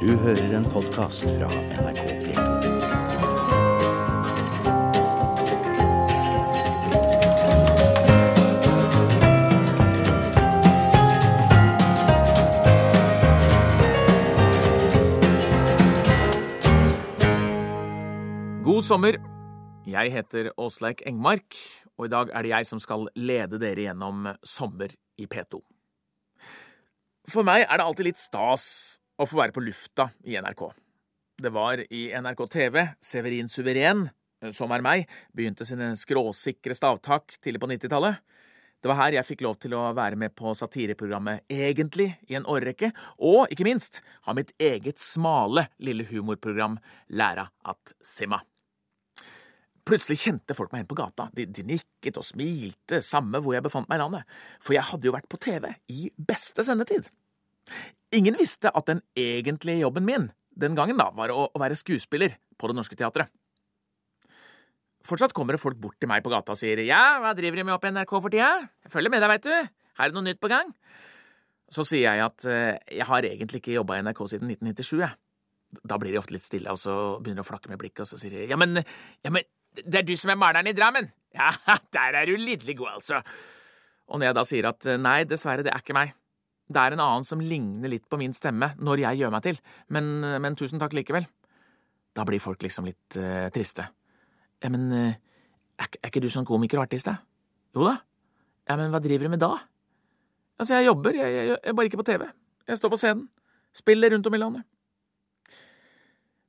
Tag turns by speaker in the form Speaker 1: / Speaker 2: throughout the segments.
Speaker 1: Du hører en podkast fra NRK P2.
Speaker 2: God sommer. Jeg heter Åsleik Engmark, og i dag er det jeg som skal lede dere gjennom sommer i P2. For meg er det alltid litt stas å få være på lufta i NRK. Det var i NRK TV Severin Suveren, som er meg, begynte sine skråsikre stavtak tidlig på 90-tallet. Det var her jeg fikk lov til å være med på satireprogrammet Egentlig i en årrekke, og ikke minst ha mitt eget smale lille humorprogram Læra at simma. Plutselig kjente folk meg igjen på gata. De, de nikket og smilte, samme hvor jeg befant meg i landet, for jeg hadde jo vært på TV i beste sendetid. Ingen visste at den egentlige jobben min den gangen da var å, være skuespiller på Det Norske Teatret. Fortsatt kommer det folk bort til meg på gata og sier ja, hva driver du med oppe i NRK for tida? Jeg følger med deg, veit du. Er det noe nytt på gang. Så sier jeg at eh, jeg har egentlig ikke jobba i NRK siden 1997, jeg. Da blir de ofte litt stille, og så begynner de å flakke med blikket, og så sier de ja, men, ja, men det er du som er maleren i Drammen? Ja, der er du lidderlig god, altså. Og når jeg da sier at nei, dessverre, det er ikke meg. Det er en annen som ligner litt på min stemme når jeg gjør meg til, men, men tusen takk likevel. Da blir folk liksom litt uh, triste. Ja, men uh, er, er, ikke du sånn komiker og artist, da? Jo da. Ja, men hva driver du med da? Altså, jeg jobber, jeg, jeg, jeg er bare ikke på TV. Jeg står på scenen. Spiller rundt om i landet.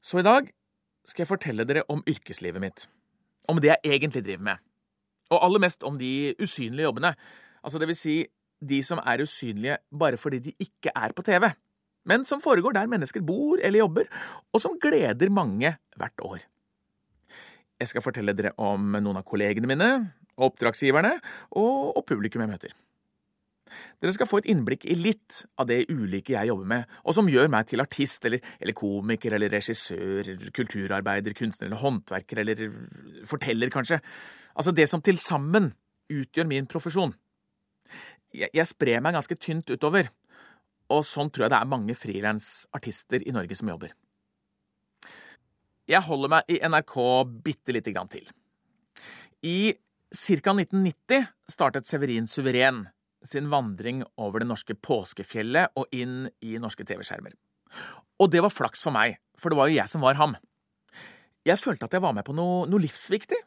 Speaker 2: Så i dag skal jeg fortelle dere om yrkeslivet mitt om det jeg egentlig driver med. Og aller mest om de usynlige jobbene. Altså det vil si de som er usynlige bare fordi de ikke er på TV, men som foregår der mennesker bor eller jobber, og som gleder mange hvert år. Jeg skal fortelle dere om noen av kollegene mine, oppdragsgiverne og, og publikum jeg møter. Dere skal få et innblikk i litt av det ulike jeg jobber med, og som gjør meg til artist eller, eller komiker eller regissør, kulturarbeider, kunstner eller håndverker eller forteller, kanskje. Altså det som til sammen utgjør min profesjon. Jeg, jeg sprer meg ganske tynt utover, og sånn tror jeg det er mange frilansartister i Norge som jobber. Jeg holder meg i NRK bitte lite grann til. I ca. 1990 startet Severin Suveren sin vandring over det norske påskefjellet og inn i norske TV-skjermer. Og det var flaks for meg, for det var jo jeg som var ham. Jeg følte at jeg var med på noe, noe livsviktig.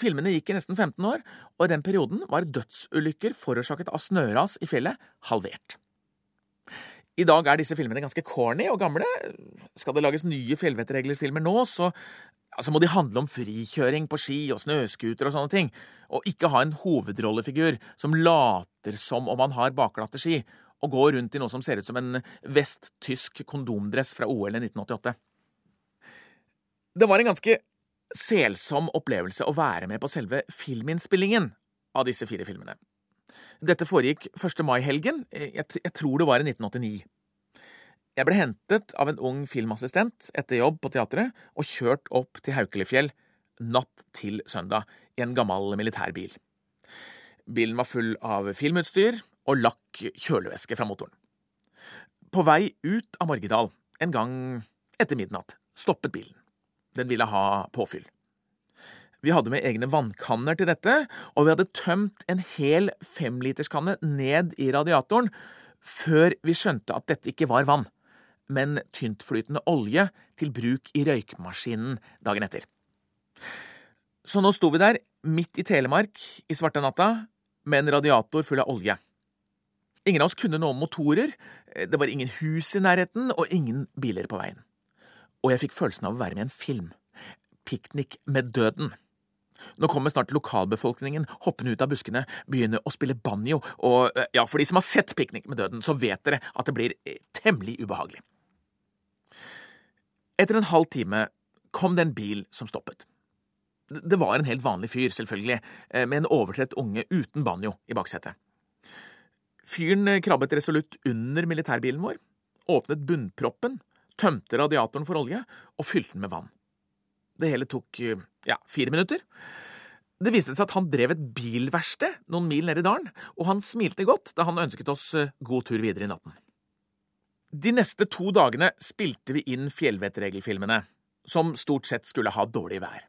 Speaker 2: Filmene gikk i nesten 15 år, og i den perioden var dødsulykker forårsaket av snøras i fjellet halvert. I dag er disse filmene ganske corny og gamle. Skal det lages nye fjellvettreglerfilmer nå, så altså må de handle om frikjøring på ski og snøscooter og sånne ting, og ikke ha en hovedrollefigur som later som om han har bakglatte ski, og går rundt i noe som ser ut som en vest-tysk kondomdress fra OL i 1988. Det var en ganske selsom opplevelse å være med på selve filminnspillingen av disse fire filmene. Dette foregikk 1. mai-helgen, jeg, jeg tror det var i 1989. Jeg ble hentet av en ung filmassistent etter jobb på teatret og kjørt opp til Haukelifjell natt til søndag i en gammel militærbil. Bilen var full av filmutstyr og lakk kjølevæske fra motoren. På vei ut av Morgedal, en gang etter midnatt, stoppet bilen. Den ville ha påfyll. Vi hadde med egne vannkanner til dette, og vi hadde tømt en hel femliterskanne ned i radiatoren før vi skjønte at dette ikke var vann men tyntflytende olje til bruk i røykmaskinen dagen etter. Så nå sto vi der, midt i Telemark, i svarte natta, med en radiator full av olje. Ingen av oss kunne noe om motorer, det var ingen hus i nærheten og ingen biler på veien. Og jeg fikk følelsen av å være med i en film. Piknik med døden. Nå kommer snart lokalbefolkningen hoppende ut av buskene, begynner å spille banjo, og ja, for de som har sett Piknik med døden, så vet dere at det blir temmelig ubehagelig. Etter en halv time kom det en bil som stoppet. Det var en helt vanlig fyr, selvfølgelig, eh, med en overtrett unge uten banjo i baksetet. Fyren eh, krabbet resolutt under militærbilen vår, åpnet bunnproppen, tømte radiatoren for olje og fylte den med vann. Det hele tok eh, ja, fire minutter. Det viste seg at han drev et bilverksted noen mil nede i dalen, og han smilte godt da han ønsket oss god tur videre i natten. De neste to dagene spilte vi inn Fjellvettregelfilmene, som stort sett skulle ha dårlig vær.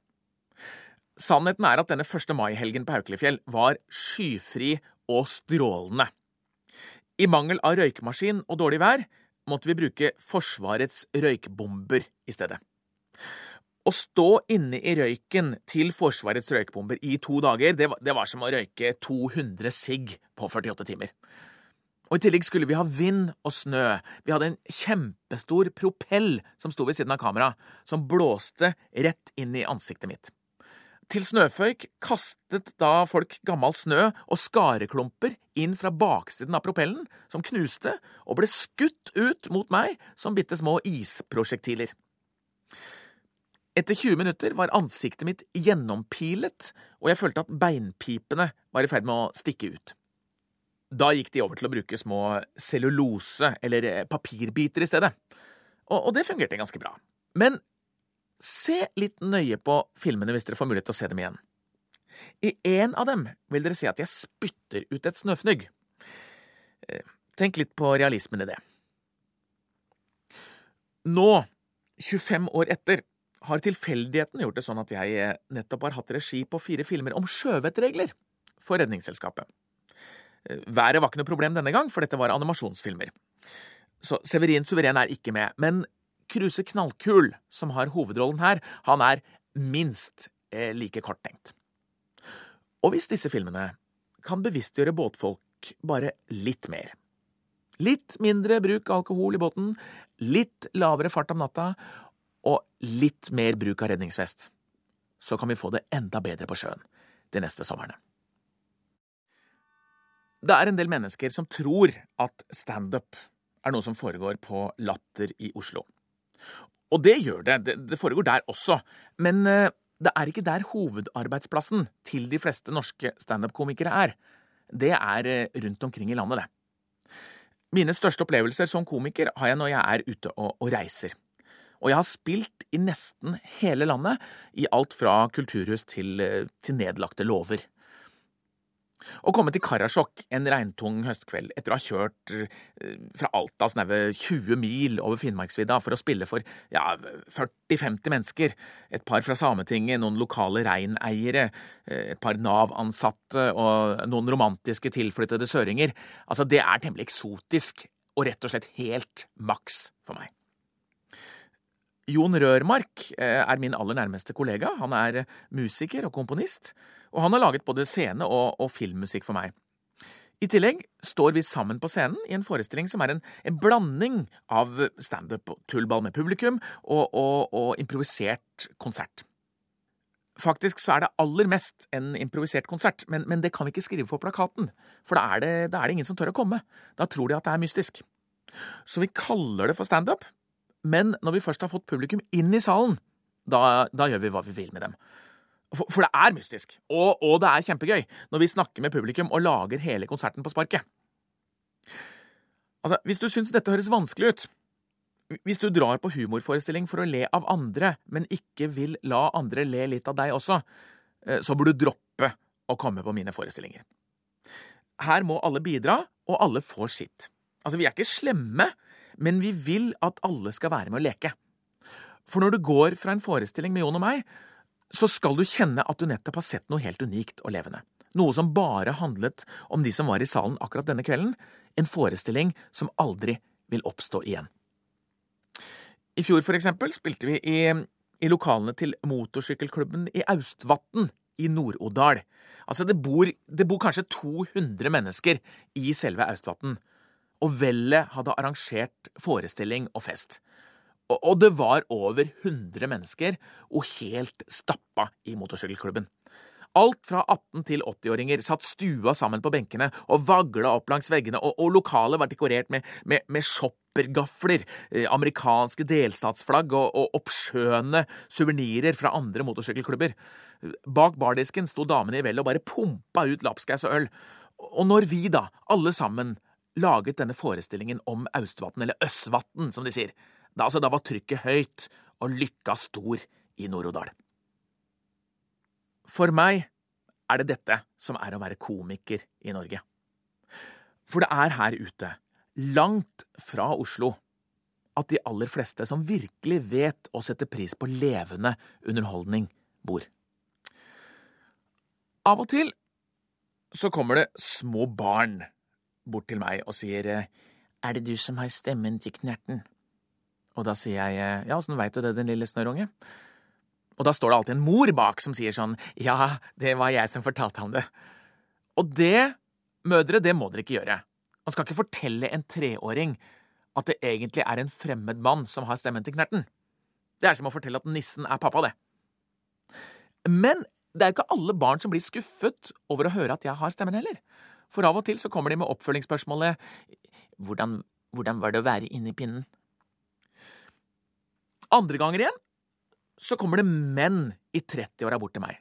Speaker 2: Sannheten er at denne 1. mai-helgen på Haukelifjell var skyfri og strålende. I mangel av røykemaskin og dårlig vær måtte vi bruke Forsvarets røykbomber i stedet. Å stå inne i røyken til Forsvarets røykbomber i to dager, det var, det var som å røyke 200 sigg på 48 timer. Og I tillegg skulle vi ha vind og snø. Vi hadde en kjempestor propell som sto ved siden av kameraet, som blåste rett inn i ansiktet mitt. Til snøføyk kastet da folk gammel snø og skareklumper inn fra baksiden av propellen, som knuste og ble skutt ut mot meg som bitte små isprosjektiler. Etter 20 minutter var ansiktet mitt gjennompilet, og jeg følte at beinpipene var i ferd med å stikke ut. Da gikk de over til å bruke små cellulose- eller papirbiter i stedet, og, og det fungerte ganske bra. Men Se litt nøye på filmene hvis dere får mulighet til å se dem igjen. I en av dem vil dere se at jeg spytter ut et snøfnugg. Eh, tenk litt på realismen i det. Nå, 25 år etter, har tilfeldigheten gjort det sånn at jeg eh, nettopp har hatt regi på fire filmer om sjøvettregler for Redningsselskapet. Eh, været var ikke noe problem denne gang, for dette var animasjonsfilmer. Så Severin Suveren er ikke med, men Kruse Knallkul, som har hovedrollen her, han er minst eh, like korttenkt. Og hvis disse filmene kan bevisstgjøre båtfolk bare litt mer Litt mindre bruk av alkohol i båten, litt lavere fart om natta og litt mer bruk av redningsvest. Så kan vi få det enda bedre på sjøen de neste somrene. Det er en del mennesker som tror at standup er noe som foregår på Latter i Oslo. Og det gjør det. Det foregår der også. Men eh, det er ikke der hovedarbeidsplassen til de fleste norske standup-komikere er. Det er eh, rundt omkring i landet, det. Mine største opplevelser som komiker har jeg når jeg er ute og, og reiser. Og jeg har spilt i nesten hele landet, i alt fra kulturhus til, eh, til nedlagte låver. Å komme til Karasjok en regntung høstkveld etter å ha kjørt eh, fra Alta snaue 20 mil over Finnmarksvidda for å spille for ja, 40-50 mennesker, et par fra Sametinget, noen lokale reineiere, eh, et par Nav-ansatte og noen romantiske tilflyttede søringer, altså det er temmelig eksotisk og rett og slett helt maks for meg. Jon Rørmark eh, er min aller nærmeste kollega. Han er musiker og komponist, og han har laget både scene- og, og filmmusikk for meg. I tillegg står vi sammen på scenen i en forestilling som er en, en blanding av standup og tullball med publikum og, og, og, improvisert konsert. Faktisk så er det aller mest en improvisert konsert, men, men det kan vi ikke skrive på plakaten, for da er, det, da er det ingen som tør å komme. Da tror de at det er mystisk. Så vi kaller det for standup, men når vi først har fått publikum inn i salen, da, da gjør vi hva vi vil med dem. For, for det er mystisk, og, og, det er kjempegøy når vi snakker med publikum og lager hele konserten på sparket. Altså, Hvis du syns dette høres vanskelig ut, hvis du drar på humorforestilling for å le av andre, men ikke vil la andre le litt av deg også, eh, så burde du droppe å komme på mine forestillinger. Her må alle bidra, og alle får sitt. Altså, vi er ikke slemme, men vi vil at alle skal være med å leke. For når du går fra en forestilling med Jon og meg, så skal du kjenne at du nettopp har sett noe helt unikt og levende. Noe som bare handlet om de som var i salen akkurat denne kvelden. En forestilling som aldri vil oppstå igjen. I fjor, for eksempel, spilte vi i, i lokalene til motorsykkelklubben i Austvatn i Nord-Odal. Altså, det bor, det bor kanskje 200 mennesker i selve Austvatn og vellet hadde arrangert forestilling og fest. Og det var over 100 mennesker, og helt stappa i motorsykkelklubben. Alt fra 18- til 80-åringer satt stua sammen på benkene og vagla opp langs veggene, og, og lokalet var dekorert med, med, med shoppergafler, eh, amerikanske delstatsflagg og, og oppskjønne suvenirer fra andre motorsykkelklubber. Bak bardisken sto damene i vellet og bare pumpa ut lapskaus og øl. Og når vi, da, alle sammen, laget denne forestillingen om Austvatn, eller Øssvatn, som de sier. Da, altså, da var trykket høyt og lykka stor i Nord-Odal. For meg er det dette som er å være komiker i Norge. For det er her ute, langt fra Oslo, at de aller fleste som virkelig vet å sette pris på levende underholdning, bor. Av og til så kommer det små barn bort til meg og sier Er det du som har stemmen til Knerten? Og da sier jeg ja, åssen veit du det, den lille snørrunge? Og da står det alltid en mor bak som sier sånn ja, det var jeg som fortalte ham det. Og det, mødre, det må dere ikke gjøre. Man skal ikke fortelle en treåring at det egentlig er en fremmed mann som har stemmen til Knerten. Det er som å fortelle at nissen er pappa, det. Men det er jo ikke alle barn som blir skuffet over å høre at jeg har stemmen heller. For av og til så kommer de med oppfølgingsspørsmålet hvordan, hvordan var det å være inni pinnen? Andre ganger igjen så kommer det menn i 30-åra bort til meg.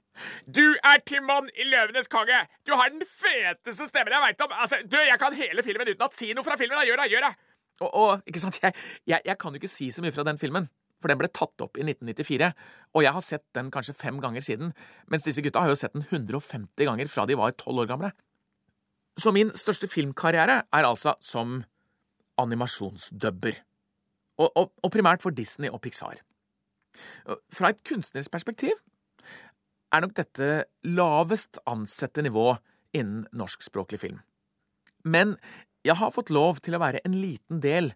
Speaker 2: Du er Timon i Løvenes konge! Du har den feteste stemmen jeg veit om! Altså, du, Jeg kan hele filmen uten at Si noe fra filmen, da! Gjør det! Gjør det! Og, og, ikke sant, jeg, jeg, jeg kan jo ikke si så mye fra den filmen. For den ble tatt opp i 1994, og jeg har sett den kanskje fem ganger siden. Mens disse gutta har jo sett den 150 ganger fra de var tolv år gamle. Så min største filmkarriere er altså som animasjonsdubber. Og, og, og primært for Disney og Pixar. Fra et kunstnerisk perspektiv er nok dette lavest ansette nivå innen norskspråklig film. Men jeg har fått lov til å være en liten del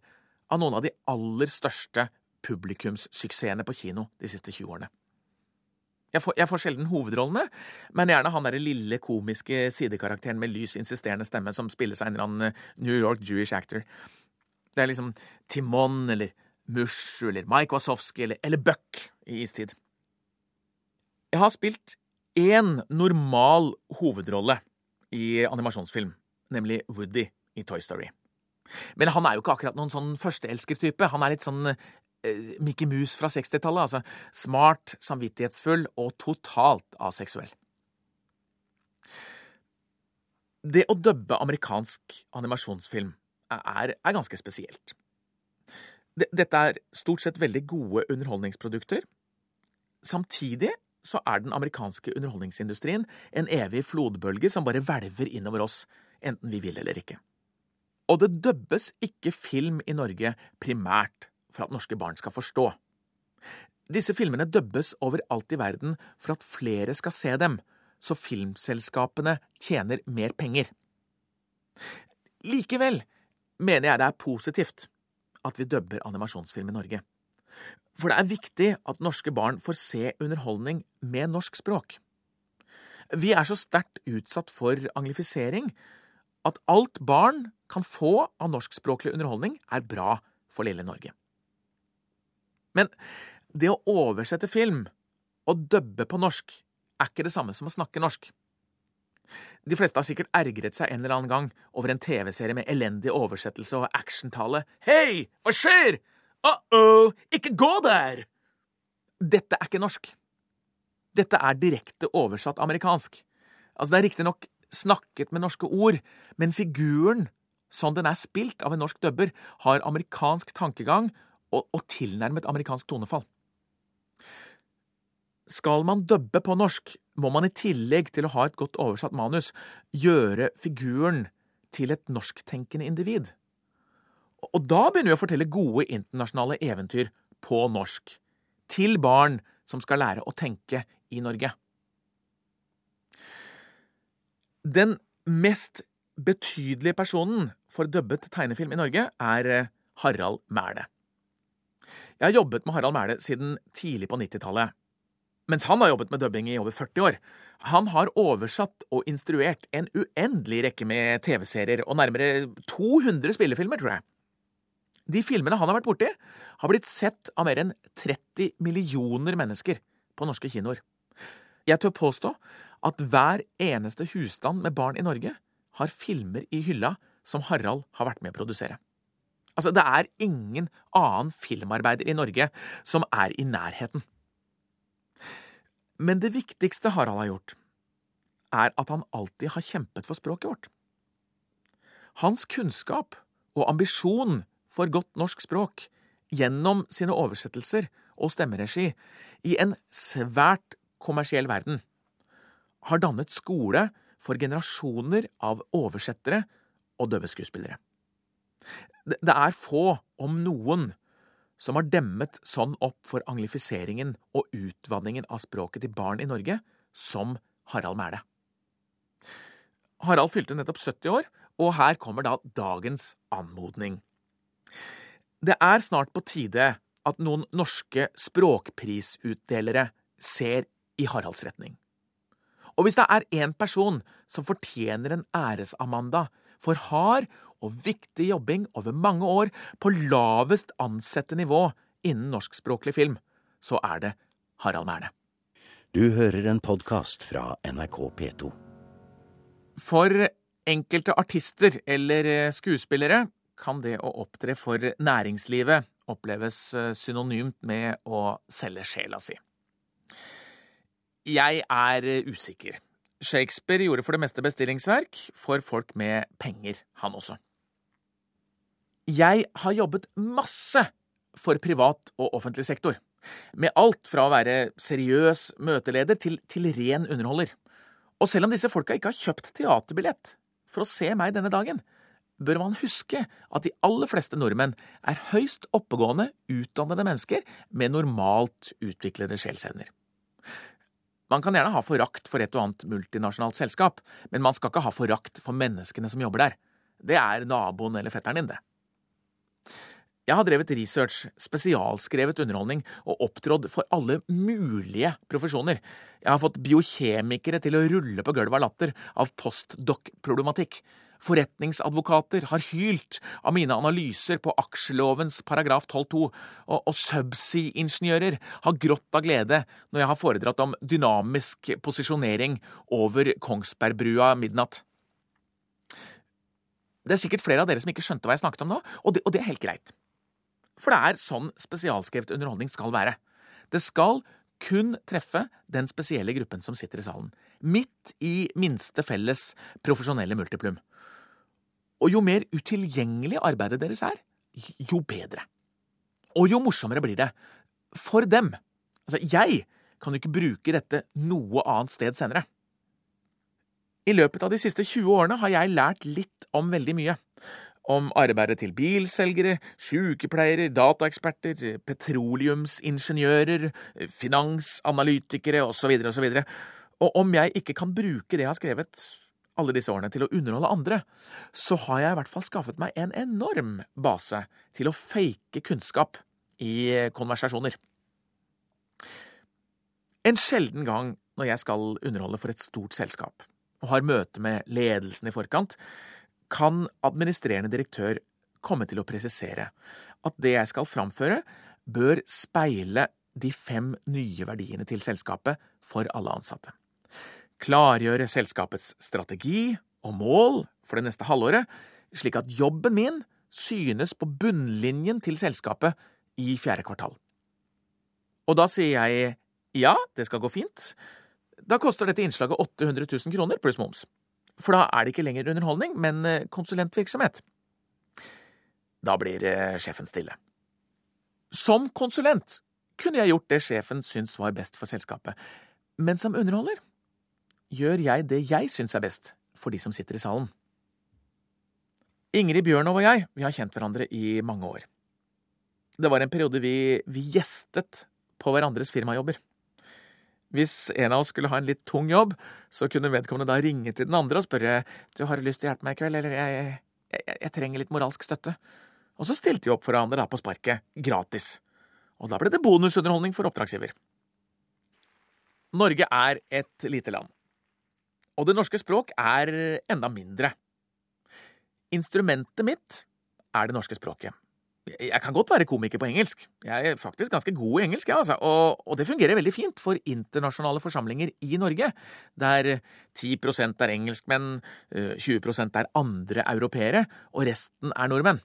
Speaker 2: av noen av de aller største publikumssuksessene på kino de siste 20 årene. Jeg får, jeg får sjelden hovedrollene, men gjerne han derre lille komiske sidekarakteren med lys, insisterende stemme som spilles av en eller annen New York Jewish actor. Det er liksom Timon eller Mush eller Mike Wasowski eller, eller Buck i istid. Jeg har spilt én normal hovedrolle i animasjonsfilm, nemlig Woody i Toy Story. Men han er jo ikke akkurat noen sånn førsteelskertype. Han er litt sånn eh, Mickey Mouse fra 60-tallet. Altså smart, samvittighetsfull og totalt aseksuell. Det å dubbe amerikansk animasjonsfilm er, er ganske spesielt. Dette er stort sett veldig gode underholdningsprodukter. Samtidig så er den amerikanske underholdningsindustrien en evig flodbølge som bare hvelver innover oss, enten vi vil eller ikke. Og det dubbes ikke film i Norge primært for at norske barn skal forstå. Disse filmene dubbes overalt i verden for at flere skal se dem, så filmselskapene tjener mer penger. Likevel mener jeg det er positivt at vi dubber animasjonsfilm i Norge. For det er viktig at norske barn får se underholdning med norsk språk. Vi er så sterkt utsatt for anglifisering at alt barn kan få av norskspråklig underholdning, er bra for lille Norge. Men det å oversette film og dubbe på norsk er ikke det samme som å snakke norsk. De fleste har sikkert ergret seg en eller annen gang over en TV-serie med elendig oversettelse og actiontale. Hei, hva skjer? Uh-oh, ikke gå der! Dette er ikke norsk. Dette er direkte oversatt amerikansk. Altså, det er riktignok snakket med norske ord, men figuren, sånn den er spilt av en norsk dubber, har amerikansk tankegang og, og tilnærmet amerikansk tonefall. Skal man dubbe på norsk, må man i tillegg til å ha et godt oversatt manus gjøre figuren til et norsktenkende individ. Og da begynner vi å fortelle gode internasjonale eventyr på norsk, til barn som skal lære å tenke i Norge. Den mest betydelige personen for dubbet tegnefilm i Norge er eh, Harald Mæhle. Jeg har jobbet med Harald Mæhle siden tidlig på 90-tallet mens han har jobbet med dubbing i over 40 år. Han har oversatt og instruert en uendelig rekke med TV-serier og nærmere 200 spillefilmer, tror jeg. De filmene han har vært borti, har blitt sett av mer enn 30 millioner mennesker på norske kinoer. Jeg tør påstå at hver eneste husstand med barn i Norge har filmer i hylla som Harald har vært med å produsere. Altså, det er ingen annen filmarbeider i Norge som er i nærheten. Men det viktigste Harald har gjort, er at han alltid har kjempet for språket vårt. Hans kunnskap og ambisjon for godt norsk språk gjennom sine oversettelser og stemmeregi i en svært kommersiell verden har dannet skole for generasjoner av oversettere og døveskuespillere. Det er få, om noen, som har demmet sånn opp for anglifiseringen og utvanningen av språket til barn i Norge som Harald Mæle. Harald fylte nettopp 70 år, og her kommer da dagens anmodning. Det er snart på tide at noen norske språkprisutdelere ser i Haralds retning. Og hvis det er én person som fortjener en æres-Amanda for hard og viktig jobbing over mange år på lavest ansette nivå innen norskspråklig film, så er det Harald Mæhle.
Speaker 1: Du hører en podkast fra NRK P2.
Speaker 2: For enkelte artister eller skuespillere kan det å opptre for næringslivet oppleves synonymt med å selge sjela si. Jeg er usikker. Shakespeare gjorde for det meste bestillingsverk for folk med penger, han også. Jeg har jobbet masse for privat og offentlig sektor. Med alt fra å være seriøs møteleder til, til ren underholder. Og selv om disse folka ikke har kjøpt teaterbillett for å se meg denne dagen, bør man huske at de aller fleste nordmenn er høyst oppegående, utdannede mennesker med normalt utviklede sjelsevner. Man kan gjerne ha forakt for et og annet multinasjonalt selskap, men man skal ikke ha forakt for menneskene som jobber der. Det er naboen eller fetteren din, det. Jeg har drevet research, spesialskrevet underholdning og opptrådt for alle mulige profesjoner. Jeg har fått biokjemikere til å rulle på gulvet av latter av postdoc-problematikk. Forretningsadvokater har hylt av mine analyser på aksjelovens paragraf 12-2, og, og subsea-ingeniører har grått av glede når jeg har foredratt om dynamisk posisjonering over Kongsbergbrua midnatt. Det er sikkert flere av dere som ikke skjønte hva jeg snakket om nå, og det, og det er helt greit. For det er sånn spesialskrevet underholdning skal være. Det skal kun treffe den spesielle gruppen som sitter i salen. Midt i minste felles profesjonelle multiplum. Og jo mer utilgjengelig arbeidet deres er, jo bedre. Og jo morsommere blir det. For dem. Altså, jeg kan jo ikke bruke dette noe annet sted senere. I løpet av de siste 20 årene har jeg lært litt om veldig mye om arbeidet til bilselgere, sykepleiere, dataeksperter, petroleumsingeniører, finansanalytikere osv. osv. Og om jeg ikke kan bruke det jeg har skrevet alle disse årene til å underholde andre, så har jeg i hvert fall skaffet meg en enorm base til å fake kunnskap i konversasjoner. En sjelden gang når jeg skal underholde for et stort selskap og har møte med ledelsen i forkant, kan administrerende direktør komme til å presisere at det jeg skal framføre, bør speile de fem nye verdiene til selskapet for alle ansatte. Klargjøre selskapets strategi og mål for det neste halvåret, slik at jobben min synes på bunnlinjen til selskapet i fjerde kvartal. Og da sier jeg ja, det skal gå fint. Da koster dette innslaget 800 000 kroner pluss moms for da er det ikke lenger underholdning, men eh, konsulentvirksomhet. Da blir eh, sjefen stille. Som konsulent kunne jeg gjort det sjefen syns var best for selskapet, men som underholder gjør jeg det jeg syns er best for de som sitter i salen. Ingrid Bjørnov og jeg vi har kjent hverandre i mange år. Det var en periode vi, vi gjestet på hverandres firmajobber. Hvis en av oss skulle ha en litt tung jobb, så kunne vedkommende da ringe til den andre og spørre du har lyst til å hjelpe meg i kveld, eller jeg, jeg, jeg, jeg trenger litt moralsk støtte. Og så stilte vi opp for hverandre da på sparket, gratis. Og da ble det bonusunderholdning for oppdragsgiver. Norge er et lite land. Og det norske språk er enda mindre. Instrumentet mitt er det norske språket. Jeg kan godt være komiker på engelsk. Jeg er faktisk ganske god i engelsk, ja, altså. og, og, det fungerer veldig fint for internasjonale forsamlinger i Norge, der 10% er engelskmenn, 20 eh, er andre europeere, og resten er nordmenn.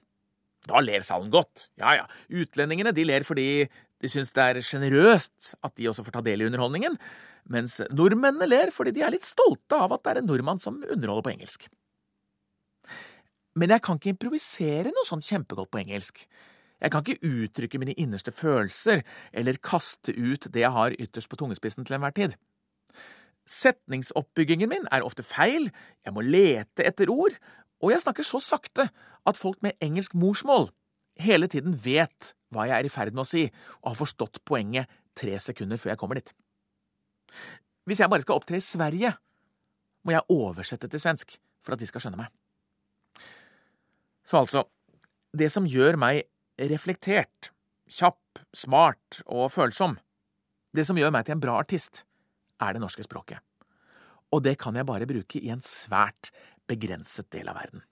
Speaker 2: Da ler salen godt. Ja ja, utlendingene de ler fordi de syns det er sjenerøst at de også får ta del i underholdningen, mens nordmennene ler fordi de er litt stolte av at det er en nordmann som underholder på engelsk. Men jeg kan ikke improvisere noe sånn kjempegodt på engelsk. Jeg kan ikke uttrykke mine innerste følelser eller kaste ut det jeg har ytterst på tungespissen til enhver tid. Setningsoppbyggingen min er ofte feil, jeg må lete etter ord, og jeg snakker så sakte at folk med engelsk morsmål hele tiden vet hva jeg er i ferd med å si, og har forstått poenget tre sekunder før jeg kommer dit. Hvis jeg bare skal opptre i Sverige, må jeg oversette til svensk for at de skal skjønne meg. Så altså, det som gjør meg reflektert, kjapp, smart og følsom, det som gjør meg til en bra artist, er det norske språket. Og det kan jeg bare bruke i en svært begrenset del av verden.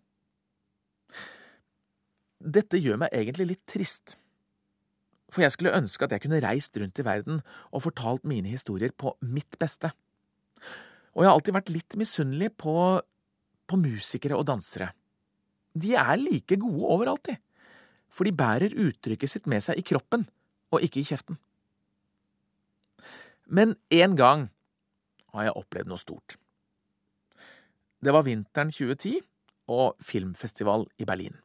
Speaker 2: Dette gjør meg egentlig litt trist, for jeg skulle ønske at jeg kunne reist rundt i verden og fortalt mine historier på mitt beste. Og jeg har alltid vært litt misunnelig på, på musikere og dansere. De er like gode overalt, de, for de bærer uttrykket sitt med seg i kroppen og ikke i kjeften. Men én gang har jeg opplevd noe stort. Det var vinteren 2010 og filmfestival i Berlin.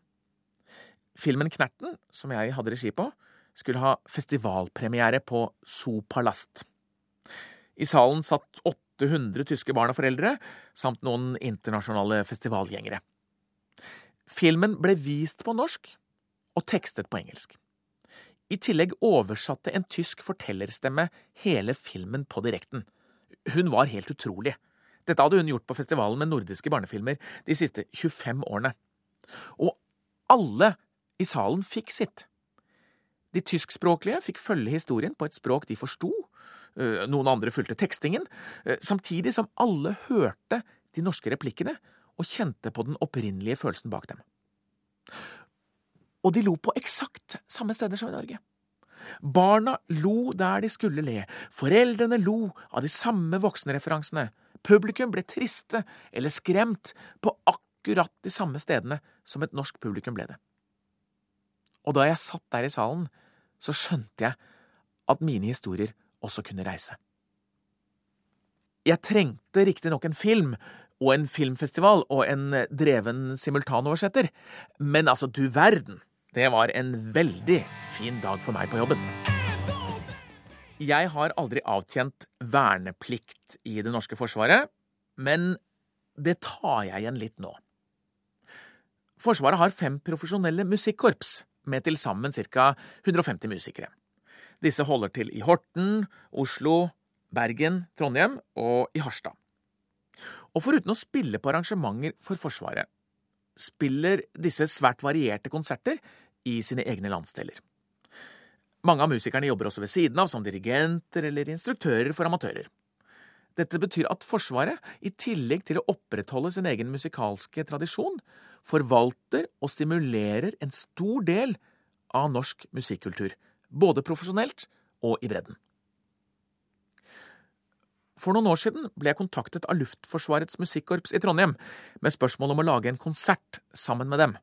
Speaker 2: Filmen Knerten, som jeg hadde regi på, skulle ha festivalpremiere på Zoopalast. I salen satt 800 tyske barn og foreldre, samt noen internasjonale festivalgjengere. Filmen ble vist på norsk og tekstet på engelsk. I tillegg oversatte en tysk fortellerstemme hele filmen på direkten. Hun var helt utrolig. Dette hadde hun gjort på festivalen med nordiske barnefilmer de siste 25 årene. Og alle i salen fikk sitt. De tyskspråklige fikk følge historien på et språk de forsto, eh, noen andre fulgte tekstingen, eh, samtidig som alle hørte de norske replikkene og kjente på den opprinnelige følelsen bak dem. Og de lo på eksakt samme steder som i Norge. Barna lo der de skulle le, foreldrene lo av de samme voksenreferansene, publikum ble triste eller skremt på akkurat de samme stedene som et norsk publikum ble det. Og da jeg satt der i salen, så skjønte jeg at mine historier også kunne reise. Jeg trengte riktignok en film og en filmfestival og en dreven simultanoversetter, men altså, du verden, det var en veldig fin dag for meg på jobben. Jeg har aldri avtjent verneplikt i det norske forsvaret, men det tar jeg igjen litt nå. Forsvaret har fem profesjonelle musikkorps med til sammen ca. 150 musikere. Disse holder til i Horten, Oslo, Bergen, Trondheim og i Harstad. Og foruten å spille på arrangementer for Forsvaret, spiller disse svært varierte konserter i sine egne landsdeler. Mange av musikerne jobber også ved siden av som dirigenter eller instruktører for amatører. Dette betyr at Forsvaret, i tillegg til å opprettholde sin egen musikalske tradisjon, forvalter og stimulerer en stor del av norsk musikkultur, både profesjonelt og i bredden. For noen år siden ble jeg kontaktet av Luftforsvarets musikkorps i Trondheim med spørsmål om å lage en konsert sammen med dem.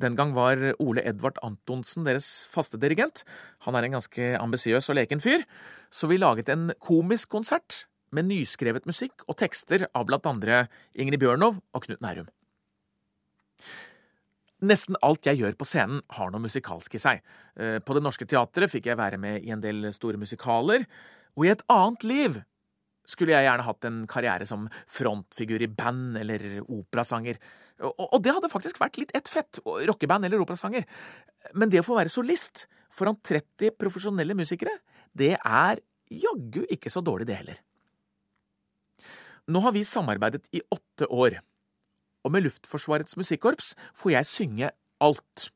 Speaker 2: Den gang var Ole Edvard Antonsen deres faste dirigent. Han er en ganske ambisiøs og leken fyr, så vi laget en komisk konsert med nyskrevet musikk og tekster av blant andre Ingrid Bjørnov og Knut Nærum. Nesten alt jeg gjør på scenen, har noe musikalsk i seg. Eh, på Det Norske Teatret fikk jeg være med i en del store musikaler, og i et annet liv skulle jeg gjerne hatt en karriere som frontfigur i band eller operasanger. Og det hadde faktisk vært litt ett fett, rockeband eller operasanger. Men det å få være solist foran 30 profesjonelle musikere, det er jaggu ikke så dårlig, det heller. Nå har vi samarbeidet i åtte år, og med Luftforsvarets musikkorps får jeg synge alt.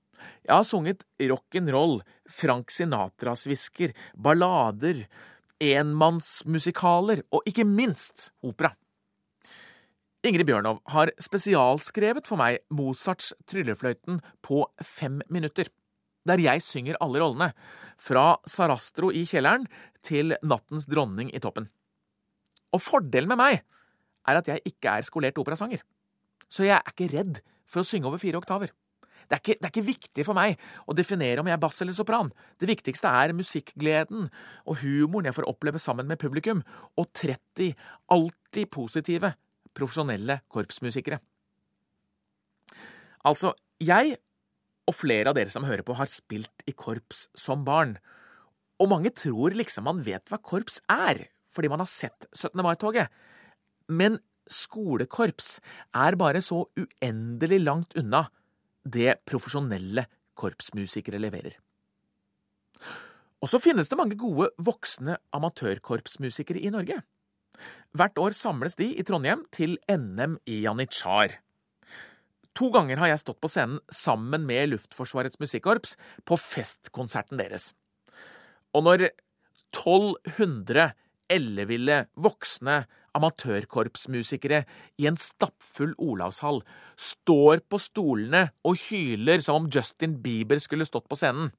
Speaker 2: Jeg har sunget rock'n'roll, Frank Sinatras hvisker, ballader, enmannsmusikaler og ikke minst opera. Ingrid Bjørnov har spesialskrevet for meg Mozarts Tryllefløyten på fem minutter, der jeg synger alle rollene, fra Sarastro i kjelleren til Nattens dronning i toppen. Og fordelen med meg er at jeg ikke er skolert operasanger. Så jeg er ikke redd for å synge over fire oktaver. Det er, ikke, det er, ikke, viktig for meg å definere om jeg er bass eller sopran. Det viktigste er musikkgleden og humoren jeg får oppleve sammen med publikum, og 30 alltid positive, profesjonelle korpsmusikere. Altså, jeg og flere av dere som hører på, har spilt i korps som barn. Og mange tror liksom man vet hva korps er, fordi man har sett 17. mai-toget. Men skolekorps er bare så uendelig langt unna det profesjonelle korpsmusikere leverer. Og så finnes det mange gode voksne amatørkorpsmusikere i Norge. Hvert år samles de i Trondheim til NM i janitsjar. To ganger har jeg stått på scenen sammen med Luftforsvarets musikkorps på festkonserten deres. Og når 1200 elleville voksne amatørkorpsmusikere i en stappfull Olavshall står på stolene og hyler som om Justin Bieber skulle stått på scenen,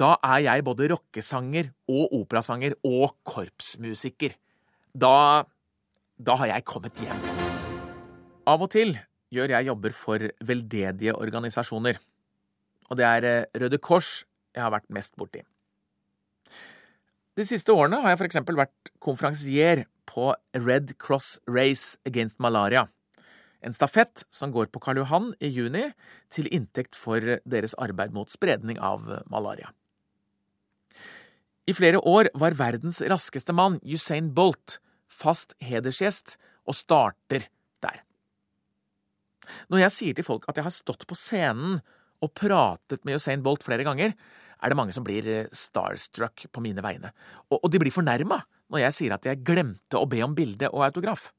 Speaker 2: da er jeg både rockesanger og operasanger og korpsmusiker. Da da har jeg kommet hjem. Av og til gjør jeg jobber for veldedige organisasjoner. Og det er eh, Røde Kors jeg har vært mest borti. De siste årene har jeg f.eks. vært konferansier på Red Cross Race Against Malaria. En stafett som går på Karl Johan i juni, til inntekt for deres arbeid mot spredning av malaria. I flere år var verdens raskeste mann, Usain Bolt, fast hedersgjest og starter der. Når jeg sier til folk at jeg har stått på scenen og pratet med Usain Bolt flere ganger, er det mange som blir eh, starstruck på mine vegne. Og, og de blir fornærma når jeg sier at jeg glemte å be om bilde og autograf.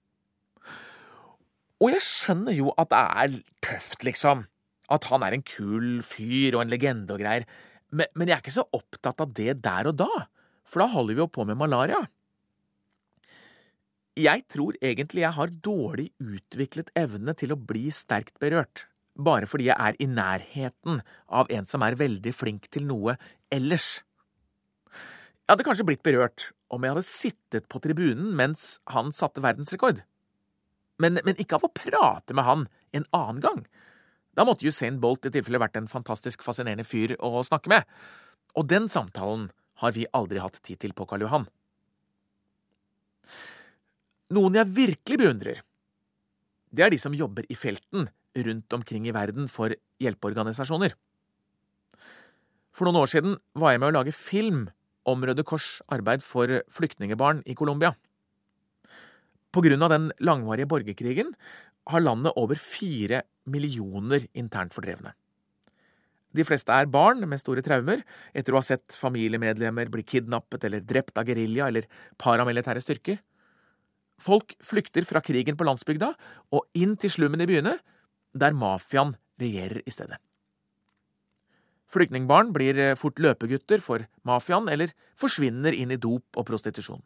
Speaker 2: Og jeg skjønner jo at det er tøft, liksom. At han er en kul fyr og en legende og greier. Men, men jeg er ikke så opptatt av det der og da, for da holder vi jo på med malaria. Jeg tror egentlig jeg har dårlig utviklet evne til å bli sterkt berørt, bare fordi jeg er i nærheten av en som er veldig flink til noe ellers. Jeg hadde kanskje blitt berørt om jeg hadde sittet på tribunen mens han satte verdensrekord. Men, men ikke av å prate med han en annen gang. Da måtte Usain Bolt i tilfelle vært en fantastisk fascinerende fyr å snakke med. Og den samtalen har vi aldri hatt tid til på Karl Johan. Noen jeg virkelig beundrer, det er de som jobber i felten rundt omkring i verden for hjelpeorganisasjoner. For noen år siden var jeg med å lage film om Røde Kors arbeid for flyktningebarn i Colombia. På grunn av den langvarige borgerkrigen har landet over fire millioner internt fordrevne. De fleste er barn med store traumer etter å ha sett familiemedlemmer bli kidnappet eller drept av gerilja eller paramilitære styrker. Folk flykter fra krigen på landsbygda og inn til slummen i byene, der mafiaen regjerer i stedet. Flyktningbarn blir eh, fort løpegutter for mafiaen eller forsvinner inn i dop og prostitusjon.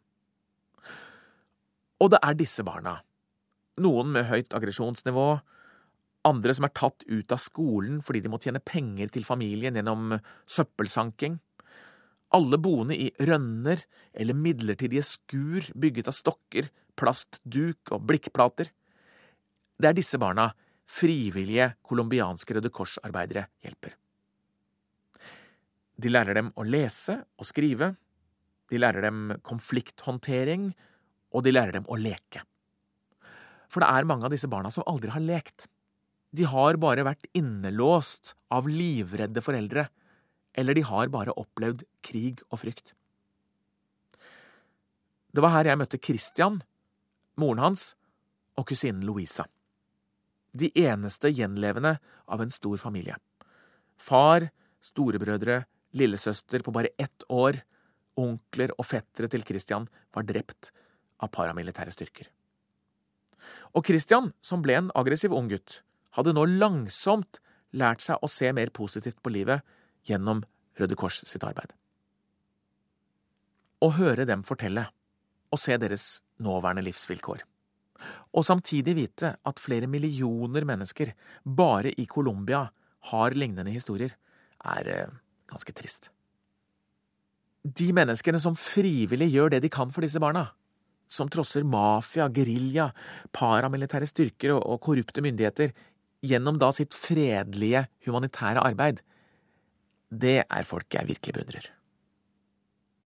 Speaker 2: Og det er disse barna, noen med høyt aggresjonsnivå, andre som er tatt ut av skolen fordi de må tjene penger til familien gjennom søppelsanking, alle boende i rønner eller midlertidige skur bygget av stokker, plastduk og blikkplater. Det er disse barna frivillige colombianske Røde Kors-arbeidere hjelper. De lærer dem å lese og skrive, de lærer dem konflikthåndtering, og de lærer dem å leke. For det er mange av disse barna som aldri har lekt. De har bare vært innelåst av livredde foreldre, eller de har bare opplevd krig og frykt. Det var her jeg møtte Christian, moren hans og kusinen Louisa. De eneste gjenlevende av en stor familie. Far, storebrødre, lillesøster på bare ett år, onkler og fettere til Christian var drept av paramilitære styrker. Og Christian, som ble en aggressiv ung gutt, hadde nå langsomt lært seg å se mer positivt på livet gjennom Røde Kors sitt arbeid. Å høre dem fortelle, og se deres nåværende livsvilkår. Og samtidig vite at flere millioner mennesker bare i Colombia har lignende historier, er eh, ganske trist. De menneskene som frivillig gjør det de kan for disse barna, som trosser mafia, gerilja, paramilitære styrker og, korrupte myndigheter gjennom da sitt fredelige, humanitære arbeid, det er folk jeg virkelig beundrer.